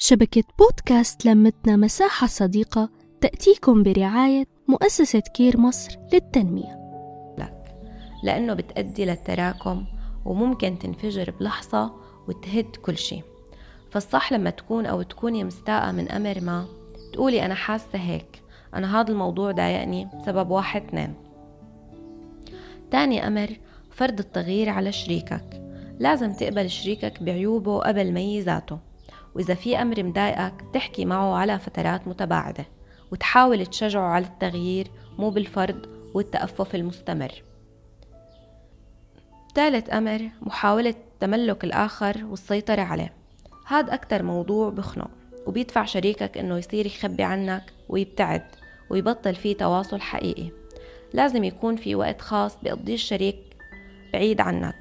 شبكة بودكاست لمتنا مساحة صديقة تأتيكم برعاية مؤسسة كير مصر للتنمية. لأنه بتأدي للتراكم وممكن تنفجر بلحظة وتهد كل شيء. فالصح لما تكون أو تكوني مستاءة من أمر ما تقولي أنا حاسة هيك أنا هذا الموضوع ضايقني بسبب واحد اثنين. تاني أمر فرض التغيير على شريكك. لازم تقبل شريكك بعيوبه قبل ميزاته وإذا في أمر مضايقك تحكي معه على فترات متباعدة وتحاول تشجعه على التغيير مو بالفرض والتأفف المستمر. ثالث أمر محاولة تملك الآخر والسيطرة عليه. هاد أكتر موضوع بخنق وبيدفع شريكك إنه يصير يخبي عنك ويبتعد ويبطل فيه تواصل حقيقي. لازم يكون في وقت خاص بيقضيه الشريك بعيد عنك.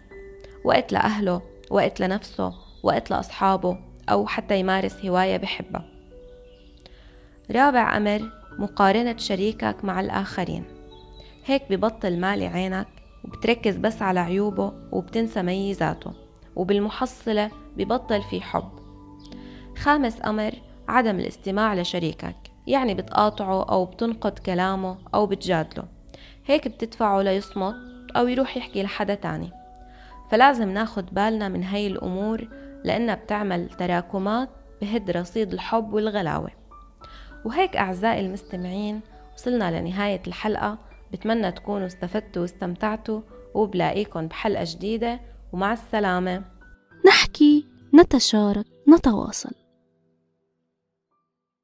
وقت لأهله وقت لنفسه وقت لأصحابه أو حتى يمارس هواية بحبها. رابع أمر مقارنة شريكك مع الآخرين. هيك ببطل مالي عينك وبتركز بس على عيوبه وبتنسى ميزاته. وبالمحصلة ببطل في حب. خامس أمر عدم الاستماع لشريكك. يعني بتقاطعه أو بتنقد كلامه أو بتجادله. هيك بتدفعه ليصمت أو يروح يحكي لحدا تاني. فلازم ناخد بالنا من هاي الأمور لأنها بتعمل تراكمات بهد رصيد الحب والغلاوة. وهيك أعزائي المستمعين وصلنا لنهاية الحلقة. بتمنى تكونوا استفدتوا واستمتعتوا وبلاقيكم بحلقة جديدة ومع السلامة. نحكي نتشارك نتواصل.